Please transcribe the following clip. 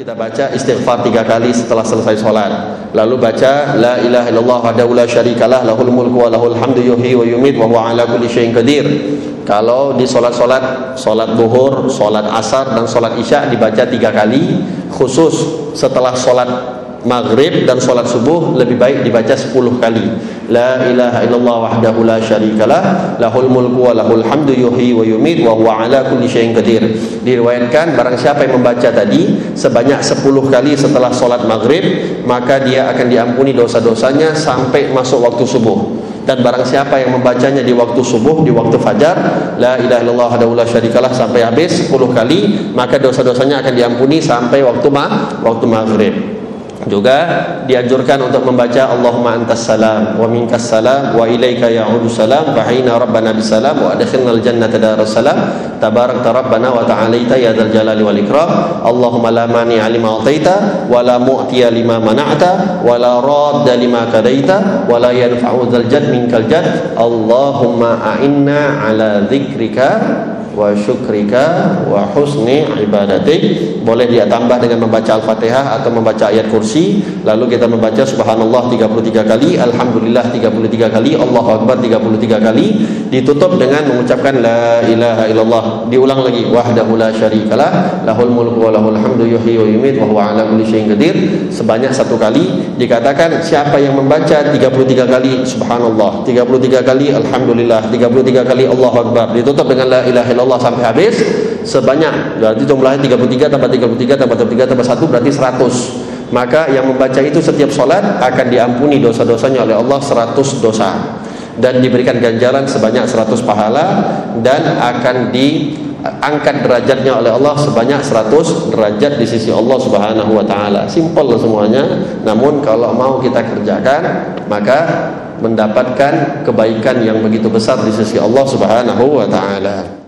Kita baca istighfar tiga kali setelah selesai sholat. Lalu baca La ilaha illallah wahdahu la syarikalah lahul mulku wa lahul hamdu yuhyi wa yumit wa huwa ala kulli syai'in qadir. Kalau di solat-solat, solat duhur, solat asar dan solat isya dibaca tiga kali. Khusus setelah solat maghrib dan solat subuh lebih baik dibaca 10 kali. La ilaha illallah wahdahu la syarikalah lahul mulku wa lahul hamdu yuhyi wa yumit wa huwa ala kulli syai'in qadir. Diriwayatkan barang siapa yang membaca tadi sebanyak 10 kali setelah solat maghrib maka dia akan diampuni dosa-dosanya sampai masuk waktu subuh. Dan barang siapa yang membacanya di waktu subuh di waktu fajar la ilaha illallah wahdahu la syarikalah sampai habis 10 kali maka dosa-dosanya akan diampuni sampai waktu ma waktu maghrib juga dianjurkan untuk membaca Allahumma antas salam wa minkas salam wa ilaika ya'udu salam fa hayna rabbana bisalam wa adkhilnal jannata daras salam. Tabarakta rabbana wa ta'alaita ya dzal jalali wal ikram. Allahumma la mani lima ataita wa la mu'tiya lima mana'ta wa la radda lima kadaita wa la yanfa'u dzal jad minkal jad. Allahumma a'inna ala dzikrika wa syukrika wa husni ibadatik. Boleh dia tambah dengan membaca al-fatihah atau membaca ayat kursi. Lalu kita membaca subhanallah 33 kali alhamdulillah 33 kali Allahu akbar 33 kali. Ditutup dengan mengucapkan la ilaha illallah. Diulang lagi wahdahu la syarikalah lahul mulku wa lahul hamdu yuhyi wa yumiit wa huwa ala kulli syai'in qadir. Sebanyak satu kali dikatakan siapa yang membaca 33 kali subhanallah 33 kali alhamdulillah 33 kali Allahu akbar. Ditutup dengan la ilaha illallah sampai habis sebanyak berarti jumlahnya 33 tambah 33 tambah 33 tambah 1 berarti 100 maka yang membaca itu setiap sholat akan diampuni dosa-dosanya oleh Allah 100 dosa dan diberikan ganjaran sebanyak 100 pahala dan akan diangkat derajatnya oleh Allah sebanyak 100 derajat di sisi Allah Subhanahu wa taala. Simpel semuanya, namun kalau mau kita kerjakan maka mendapatkan kebaikan yang begitu besar di sisi Allah Subhanahu wa taala.